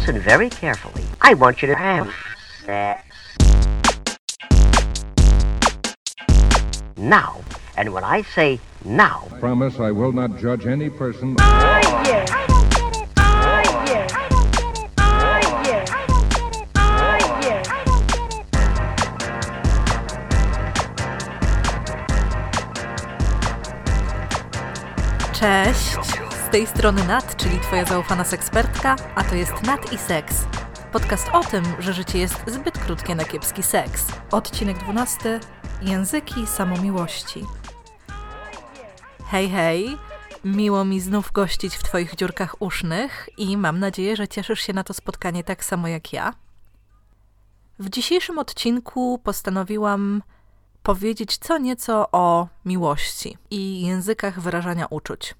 listen very carefully. I want you to have sex. Now. And when I say now. I promise I will not judge any person. Oh, yeah. I don't get it. Cześć. Z tej strony Nat, czyli Twoja zaufana sekspertka, a to jest Nat i Seks. Podcast o tym, że życie jest zbyt krótkie na kiepski seks. Odcinek 12. Języki samomiłości. Hej, hej! Miło mi znów gościć w Twoich dziurkach usznych i mam nadzieję, że cieszysz się na to spotkanie tak samo jak ja. W dzisiejszym odcinku postanowiłam powiedzieć co nieco o miłości i językach wyrażania uczuć.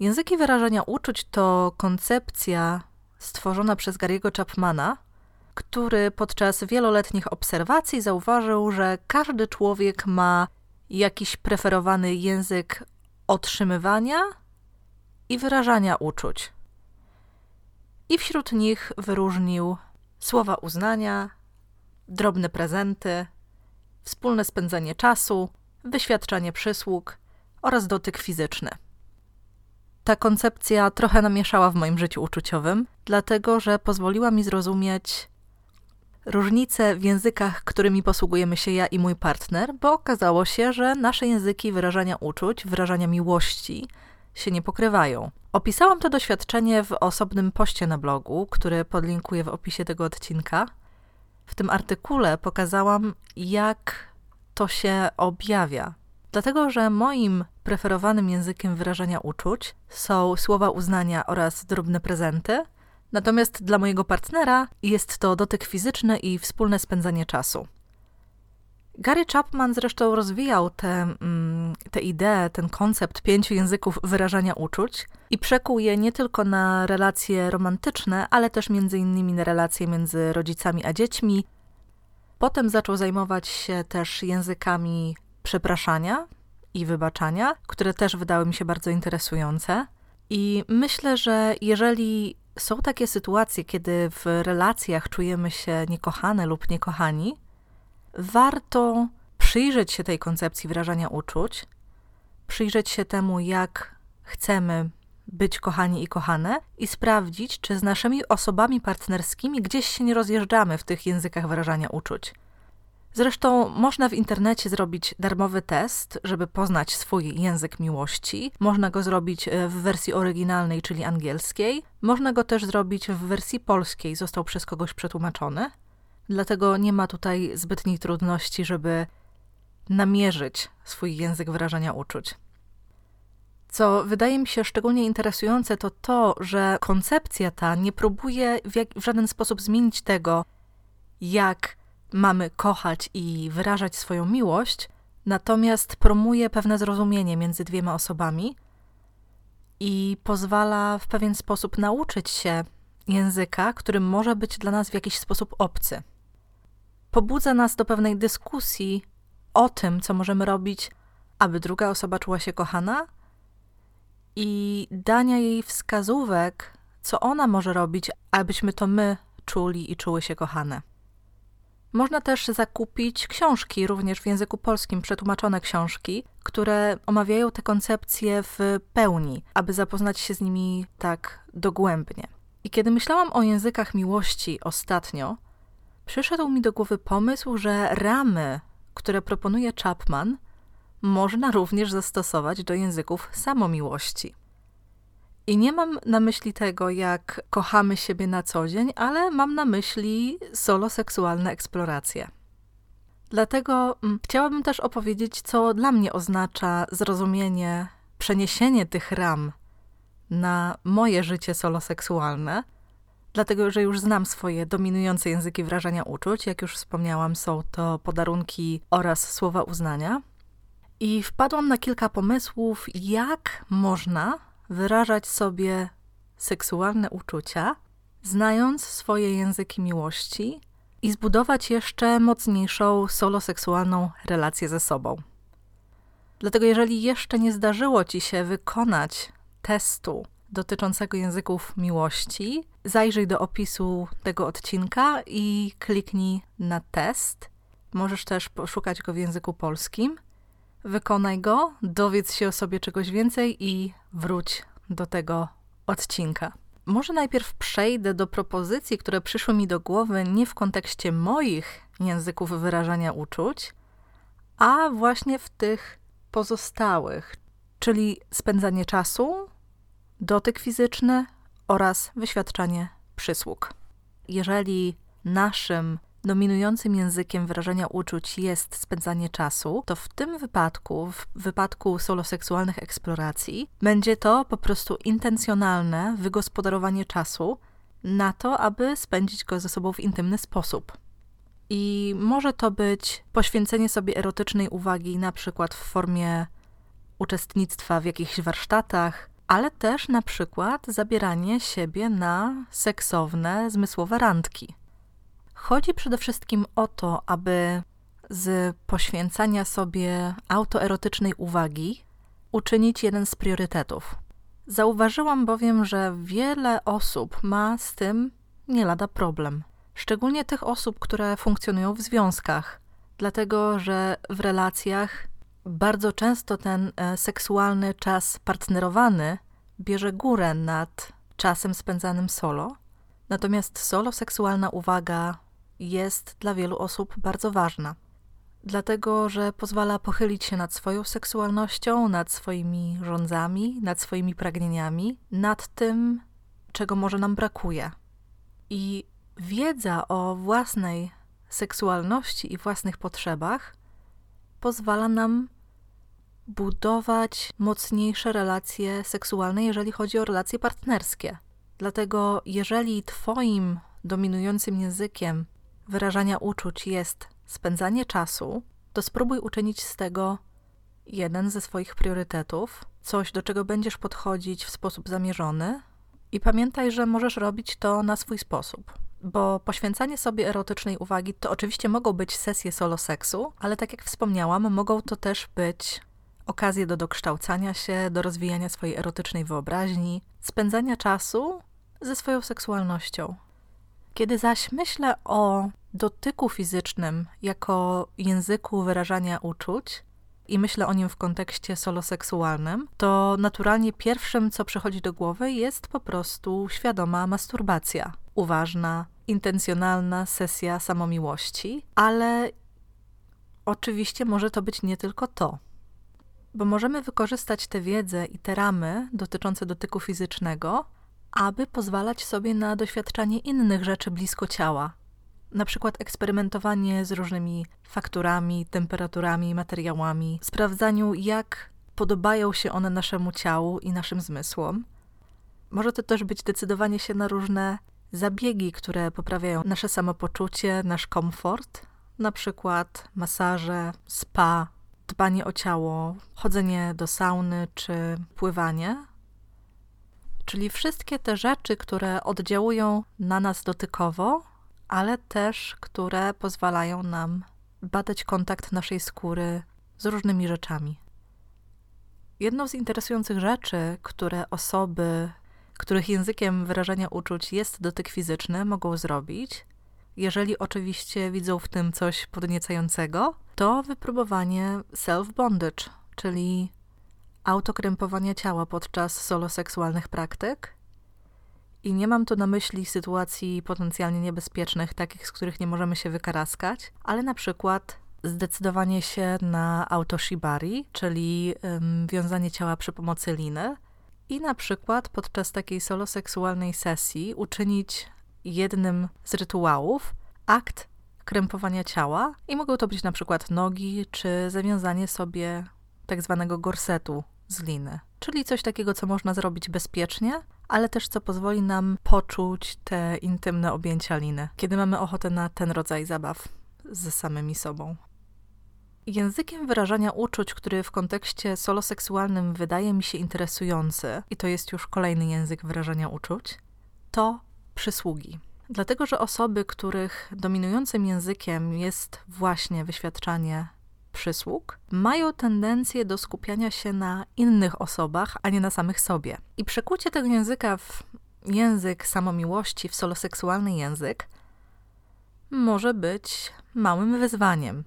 Języki wyrażania uczuć to koncepcja stworzona przez Gary'ego Chapmana, który podczas wieloletnich obserwacji zauważył, że każdy człowiek ma jakiś preferowany język otrzymywania i wyrażania uczuć. I wśród nich wyróżnił słowa uznania, drobne prezenty, wspólne spędzanie czasu, wyświadczanie przysług oraz dotyk fizyczny. Ta koncepcja trochę namieszała w moim życiu uczuciowym, dlatego że pozwoliła mi zrozumieć różnice w językach, którymi posługujemy się ja i mój partner, bo okazało się, że nasze języki wyrażania uczuć, wyrażania miłości się nie pokrywają. Opisałam to doświadczenie w osobnym poście na blogu, który podlinkuję w opisie tego odcinka. W tym artykule pokazałam, jak to się objawia. Dlatego, że moim preferowanym językiem wyrażania uczuć są słowa uznania oraz drobne prezenty, natomiast dla mojego partnera jest to dotyk fizyczny i wspólne spędzanie czasu. Gary Chapman zresztą rozwijał tę mm, te ideę, ten koncept pięciu języków wyrażania uczuć i przekuł je nie tylko na relacje romantyczne, ale też między innymi na relacje między rodzicami a dziećmi. Potem zaczął zajmować się też językami przepraszania i wybaczania, które też wydały mi się bardzo interesujące. I myślę, że jeżeli są takie sytuacje, kiedy w relacjach czujemy się niekochane lub niekochani, warto przyjrzeć się tej koncepcji wyrażania uczuć, przyjrzeć się temu, jak chcemy być kochani i kochane i sprawdzić, czy z naszymi osobami partnerskimi gdzieś się nie rozjeżdżamy w tych językach wyrażania uczuć. Zresztą można w internecie zrobić darmowy test, żeby poznać swój język miłości. Można go zrobić w wersji oryginalnej, czyli angielskiej. Można go też zrobić w wersji polskiej, został przez kogoś przetłumaczony. Dlatego nie ma tutaj zbytniej trudności, żeby namierzyć swój język wyrażania uczuć. Co wydaje mi się szczególnie interesujące, to to, że koncepcja ta nie próbuje w, jak, w żaden sposób zmienić tego, jak mamy kochać i wyrażać swoją miłość, natomiast promuje pewne zrozumienie między dwiema osobami i pozwala w pewien sposób nauczyć się języka, który może być dla nas w jakiś sposób obcy. Pobudza nas do pewnej dyskusji o tym, co możemy robić, aby druga osoba czuła się kochana i dania jej wskazówek, co ona może robić, abyśmy to my czuli i czuły się kochane. Można też zakupić książki, również w języku polskim, przetłumaczone książki, które omawiają te koncepcje w pełni, aby zapoznać się z nimi tak dogłębnie. I kiedy myślałam o językach miłości ostatnio, przyszedł mi do głowy pomysł, że ramy, które proponuje Chapman, można również zastosować do języków samomiłości. I nie mam na myśli tego, jak kochamy siebie na co dzień, ale mam na myśli soloseksualne eksploracje. Dlatego mm, chciałabym też opowiedzieć, co dla mnie oznacza zrozumienie, przeniesienie tych ram na moje życie soloseksualne, dlatego że już znam swoje dominujące języki wyrażania uczuć. Jak już wspomniałam, są to podarunki oraz słowa uznania. I wpadłam na kilka pomysłów, jak można wyrażać sobie seksualne uczucia, znając swoje języki miłości i zbudować jeszcze mocniejszą soloseksualną relację ze sobą. Dlatego, jeżeli jeszcze nie zdarzyło ci się wykonać testu dotyczącego języków miłości, zajrzyj do opisu tego odcinka i kliknij na test. Możesz też poszukać go w języku polskim. Wykonaj go, dowiedz się o sobie czegoś więcej i wróć do tego odcinka. Może najpierw przejdę do propozycji, które przyszły mi do głowy nie w kontekście moich języków wyrażania uczuć, a właśnie w tych pozostałych, czyli spędzanie czasu, dotyk fizyczny oraz wyświadczanie przysług. Jeżeli naszym dominującym językiem wyrażania uczuć jest spędzanie czasu, to w tym wypadku, w wypadku soloseksualnych eksploracji, będzie to po prostu intencjonalne wygospodarowanie czasu na to, aby spędzić go ze sobą w intymny sposób. I może to być poświęcenie sobie erotycznej uwagi, na przykład w formie uczestnictwa w jakichś warsztatach, ale też na przykład zabieranie siebie na seksowne, zmysłowe randki. Chodzi przede wszystkim o to, aby z poświęcania sobie autoerotycznej uwagi uczynić jeden z priorytetów. Zauważyłam bowiem, że wiele osób ma z tym nie lada problem. Szczególnie tych osób, które funkcjonują w związkach, dlatego że w relacjach bardzo często ten e, seksualny czas partnerowany bierze górę nad czasem spędzanym solo. Natomiast solo seksualna uwaga jest dla wielu osób bardzo ważna, dlatego że pozwala pochylić się nad swoją seksualnością, nad swoimi rządzami, nad swoimi pragnieniami, nad tym, czego może nam brakuje. I wiedza o własnej seksualności i własnych potrzebach pozwala nam budować mocniejsze relacje seksualne, jeżeli chodzi o relacje partnerskie. Dlatego, jeżeli Twoim dominującym językiem wyrażania uczuć jest spędzanie czasu, to spróbuj uczynić z tego jeden ze swoich priorytetów, coś, do czego będziesz podchodzić w sposób zamierzony. I pamiętaj, że możesz robić to na swój sposób. Bo poświęcanie sobie erotycznej uwagi to oczywiście mogą być sesje solo seksu, ale tak jak wspomniałam, mogą to też być okazje do dokształcania się, do rozwijania swojej erotycznej wyobraźni, spędzania czasu ze swoją seksualnością. Kiedy zaś myślę o dotyku fizycznym jako języku wyrażania uczuć i myślę o nim w kontekście soloseksualnym, to naturalnie pierwszym, co przychodzi do głowy, jest po prostu świadoma masturbacja. Uważna, intencjonalna sesja samomiłości, ale oczywiście może to być nie tylko to bo możemy wykorzystać tę wiedzę i te ramy dotyczące dotyku fizycznego, aby pozwalać sobie na doświadczanie innych rzeczy blisko ciała. Na przykład eksperymentowanie z różnymi fakturami, temperaturami, materiałami, sprawdzaniu, jak podobają się one naszemu ciału i naszym zmysłom. Może to też być decydowanie się na różne zabiegi, które poprawiają nasze samopoczucie, nasz komfort, na przykład masaże, spa, dbanie o ciało, chodzenie do sauny czy pływanie. Czyli wszystkie te rzeczy, które oddziałują na nas dotykowo, ale też które pozwalają nam badać kontakt naszej skóry z różnymi rzeczami. Jedną z interesujących rzeczy, które osoby, których językiem wyrażania uczuć jest dotyk fizyczny, mogą zrobić, jeżeli oczywiście widzą w tym coś podniecającego, to wypróbowanie self-bondage, czyli autokrępowania ciała podczas soloseksualnych praktyk. I nie mam tu na myśli sytuacji potencjalnie niebezpiecznych, takich, z których nie możemy się wykaraskać, ale na przykład zdecydowanie się na autoshibari, czyli um, wiązanie ciała przy pomocy liny. I na przykład podczas takiej soloseksualnej sesji uczynić jednym z rytuałów akt krępowania ciała i mogą to być na przykład nogi czy zawiązanie sobie tak zwanego gorsetu z liny, czyli coś takiego, co można zrobić bezpiecznie, ale też co pozwoli nam poczuć te intymne objęcia liny, kiedy mamy ochotę na ten rodzaj zabaw ze samymi sobą. Językiem wyrażania uczuć, który w kontekście soloseksualnym wydaje mi się interesujący, i to jest już kolejny język wyrażania uczuć, to przysługi. Dlatego, że osoby, których dominującym językiem jest właśnie wyświadczanie przysług mają tendencję do skupiania się na innych osobach, a nie na samych sobie. I przekucie tego języka w język samomiłości, w soloseksualny język, może być małym wyzwaniem.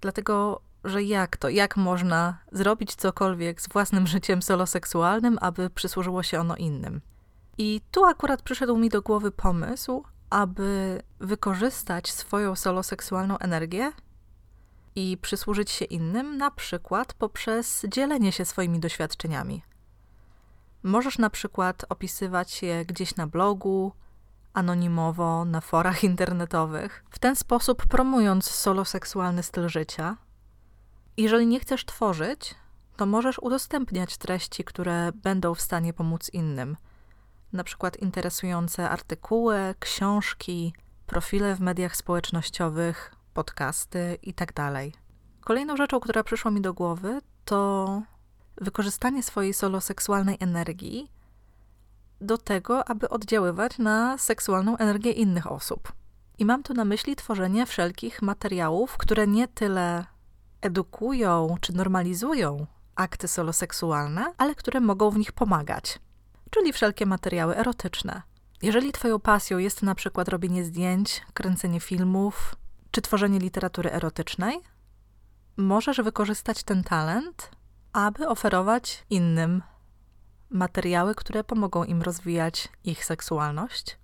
Dlatego, że jak to, jak można zrobić cokolwiek z własnym życiem soloseksualnym, aby przysłużyło się ono innym? I tu akurat przyszedł mi do głowy pomysł, aby wykorzystać swoją soloseksualną energię i przysłużyć się innym, na przykład poprzez dzielenie się swoimi doświadczeniami. Możesz na przykład opisywać je gdzieś na blogu, anonimowo, na forach internetowych, w ten sposób promując soloseksualny styl życia. Jeżeli nie chcesz tworzyć, to możesz udostępniać treści, które będą w stanie pomóc innym. Na przykład interesujące artykuły, książki, profile w mediach społecznościowych, podcasty itd. Tak Kolejną rzeczą, która przyszła mi do głowy, to wykorzystanie swojej soloseksualnej energii do tego, aby oddziaływać na seksualną energię innych osób. I mam tu na myśli tworzenie wszelkich materiałów, które nie tyle edukują czy normalizują akty soloseksualne, ale które mogą w nich pomagać. Czyli wszelkie materiały erotyczne. Jeżeli Twoją pasją jest na przykład robienie zdjęć, kręcenie filmów czy tworzenie literatury erotycznej, możesz wykorzystać ten talent, aby oferować innym materiały, które pomogą im rozwijać ich seksualność,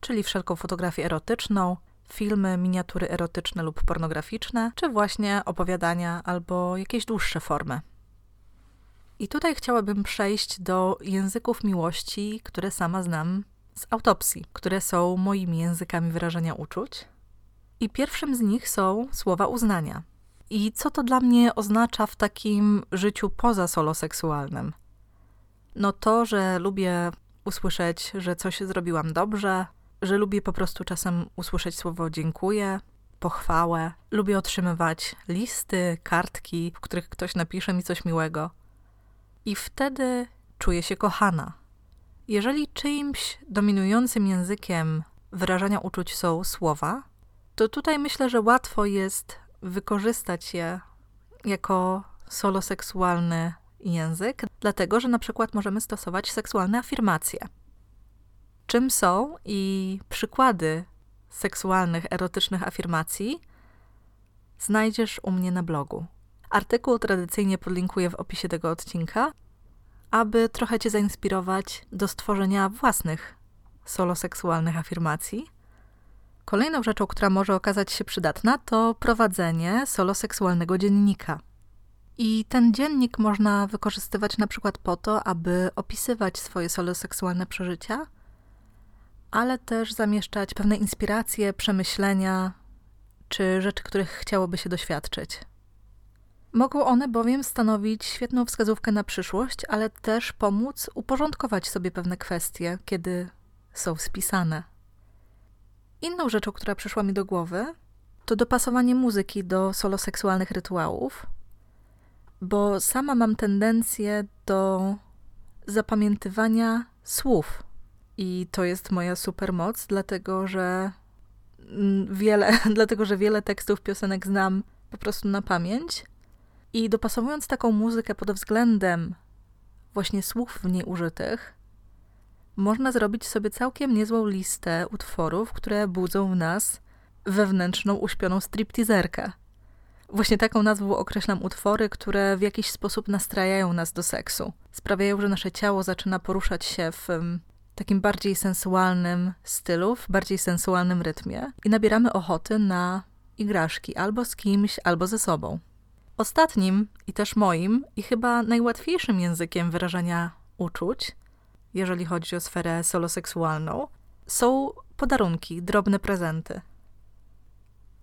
czyli wszelką fotografię erotyczną, filmy, miniatury erotyczne lub pornograficzne, czy właśnie opowiadania albo jakieś dłuższe formy. I tutaj chciałabym przejść do języków miłości, które sama znam z autopsji, które są moimi językami wyrażania uczuć. I pierwszym z nich są słowa uznania. I co to dla mnie oznacza w takim życiu poza soloseksualnym? No to, że lubię usłyszeć, że coś zrobiłam dobrze, że lubię po prostu czasem usłyszeć słowo dziękuję, pochwałę. Lubię otrzymywać listy, kartki, w których ktoś napisze mi coś miłego. I wtedy czuję się kochana. Jeżeli czyimś dominującym językiem wyrażania uczuć są słowa, to tutaj myślę, że łatwo jest wykorzystać je jako soloseksualny język, dlatego że na przykład możemy stosować seksualne afirmacje. Czym są i przykłady seksualnych, erotycznych afirmacji znajdziesz u mnie na blogu. Artykuł tradycyjnie podlinkuję w opisie tego odcinka, aby trochę Cię zainspirować do stworzenia własnych soloseksualnych afirmacji. Kolejną rzeczą, która może okazać się przydatna, to prowadzenie soloseksualnego dziennika. I ten dziennik można wykorzystywać na przykład po to, aby opisywać swoje soloseksualne przeżycia, ale też zamieszczać pewne inspiracje, przemyślenia czy rzeczy, których chciałoby się doświadczyć. Mogą one bowiem stanowić świetną wskazówkę na przyszłość, ale też pomóc uporządkować sobie pewne kwestie, kiedy są spisane. Inną rzeczą, która przyszła mi do głowy, to dopasowanie muzyki do soloseksualnych rytuałów, bo sama mam tendencję do zapamiętywania słów. I to jest moja supermoc, dlatego że mm, wiele, dlatego że wiele tekstów piosenek znam po prostu na pamięć. I dopasowując taką muzykę pod względem właśnie słów w niej użytych, można zrobić sobie całkiem niezłą listę utworów, które budzą w nas wewnętrzną, uśpioną stripteaserkę. Właśnie taką nazwą określam utwory, które w jakiś sposób nastrajają nas do seksu. Sprawiają, że nasze ciało zaczyna poruszać się w takim bardziej sensualnym stylu, w bardziej sensualnym rytmie i nabieramy ochoty na igraszki albo z kimś, albo ze sobą. Ostatnim i też moim i chyba najłatwiejszym językiem wyrażania uczuć, jeżeli chodzi o sferę soloseksualną, są podarunki, drobne prezenty.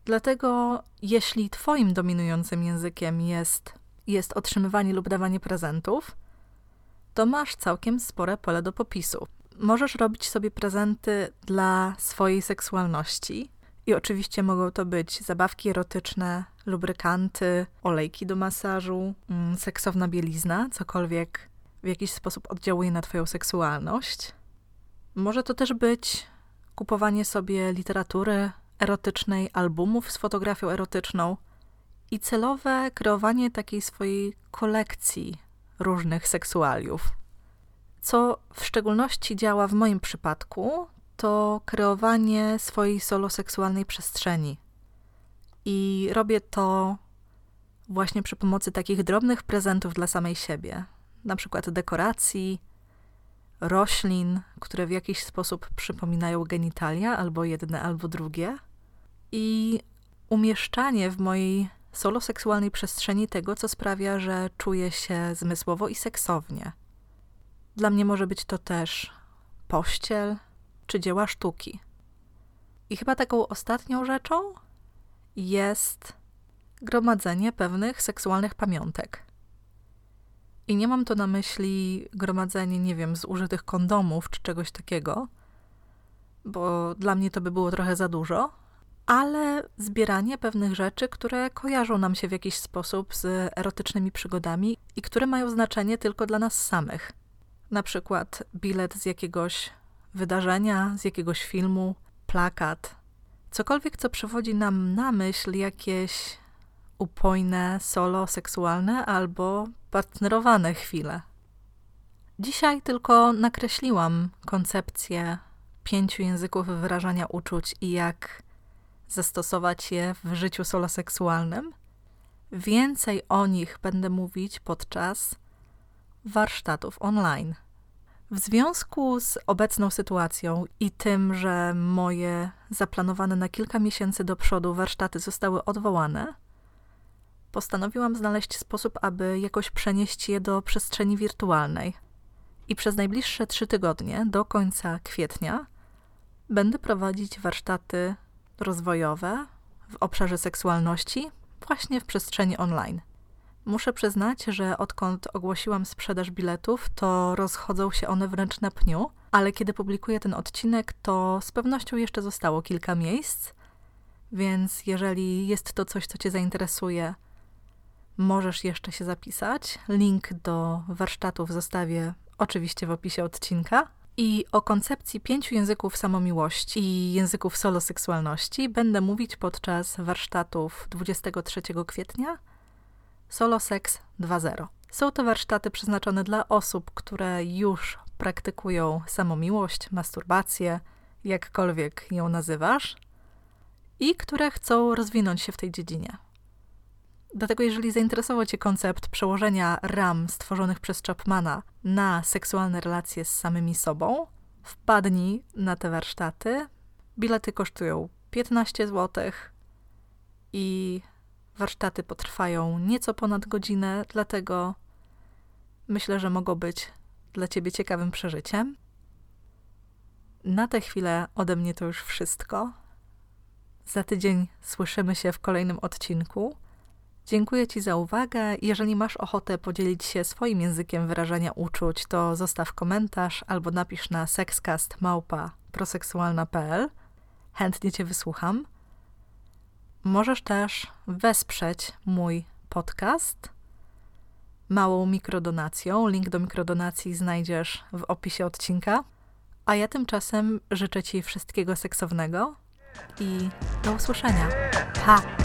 Dlatego, jeśli Twoim dominującym językiem jest, jest otrzymywanie lub dawanie prezentów, to masz całkiem spore pole do popisu. Możesz robić sobie prezenty dla swojej seksualności. I oczywiście mogą to być zabawki erotyczne, lubrykanty, olejki do masażu, mm, seksowna bielizna, cokolwiek w jakiś sposób oddziałuje na Twoją seksualność. Może to też być kupowanie sobie literatury, erotycznej, albumów z fotografią erotyczną i celowe kreowanie takiej swojej kolekcji różnych seksualiów. Co w szczególności działa w moim przypadku, to kreowanie swojej soloseksualnej przestrzeni. I robię to właśnie przy pomocy takich drobnych prezentów dla samej siebie, na przykład dekoracji, roślin, które w jakiś sposób przypominają genitalia, albo jedne, albo drugie, i umieszczanie w mojej soloseksualnej przestrzeni tego, co sprawia, że czuję się zmysłowo i seksownie. Dla mnie może być to też pościel czy dzieła sztuki. I chyba taką ostatnią rzeczą jest gromadzenie pewnych seksualnych pamiątek. I nie mam tu na myśli gromadzenie, nie wiem, zużytych kondomów czy czegoś takiego, bo dla mnie to by było trochę za dużo, ale zbieranie pewnych rzeczy, które kojarzą nam się w jakiś sposób z erotycznymi przygodami i które mają znaczenie tylko dla nas samych. Na przykład bilet z jakiegoś wydarzenia, z jakiegoś filmu, plakat, cokolwiek, co przywodzi nam na myśl jakieś upojne, solo seksualne albo partnerowane chwile. Dzisiaj tylko nakreśliłam koncepcję pięciu języków wyrażania uczuć i jak zastosować je w życiu soloseksualnym. Więcej o nich będę mówić podczas warsztatów online. W związku z obecną sytuacją i tym, że moje zaplanowane na kilka miesięcy do przodu warsztaty zostały odwołane, postanowiłam znaleźć sposób, aby jakoś przenieść je do przestrzeni wirtualnej. I przez najbliższe trzy tygodnie, do końca kwietnia, będę prowadzić warsztaty rozwojowe w obszarze seksualności właśnie w przestrzeni online. Muszę przyznać, że odkąd ogłosiłam sprzedaż biletów, to rozchodzą się one wręcz na pniu, ale kiedy publikuję ten odcinek, to z pewnością jeszcze zostało kilka miejsc, więc jeżeli jest to coś, co Cię zainteresuje, możesz jeszcze się zapisać. Link do warsztatów zostawię oczywiście w opisie odcinka. I o koncepcji pięciu języków samomiłości i języków soloseksualności będę mówić podczas warsztatów 23 kwietnia Solo Sex 2.0. Są to warsztaty przeznaczone dla osób, które już praktykują samomiłość, masturbację, jakkolwiek ją nazywasz, i które chcą rozwinąć się w tej dziedzinie. Dlatego, jeżeli zainteresował Cię koncept przełożenia ram stworzonych przez Chapmana na seksualne relacje z samymi sobą, wpadnij na te warsztaty. Bilety kosztują 15 zł i warsztaty potrwają nieco ponad godzinę, dlatego myślę, że mogą być dla Ciebie ciekawym przeżyciem. Na tę chwilę ode mnie to już wszystko. Za tydzień słyszymy się w kolejnym odcinku. Dziękuję Ci za uwagę. Jeżeli masz ochotę podzielić się swoim językiem wyrażania uczuć, to zostaw komentarz albo napisz na sexcast.proseksualna.pl. Chętnie Cię wysłucham. Możesz też wesprzeć mój podcast małą mikrodonacją. Link do mikrodonacji znajdziesz w opisie odcinka. A ja tymczasem życzę Ci wszystkiego seksownego i do usłyszenia. Pa!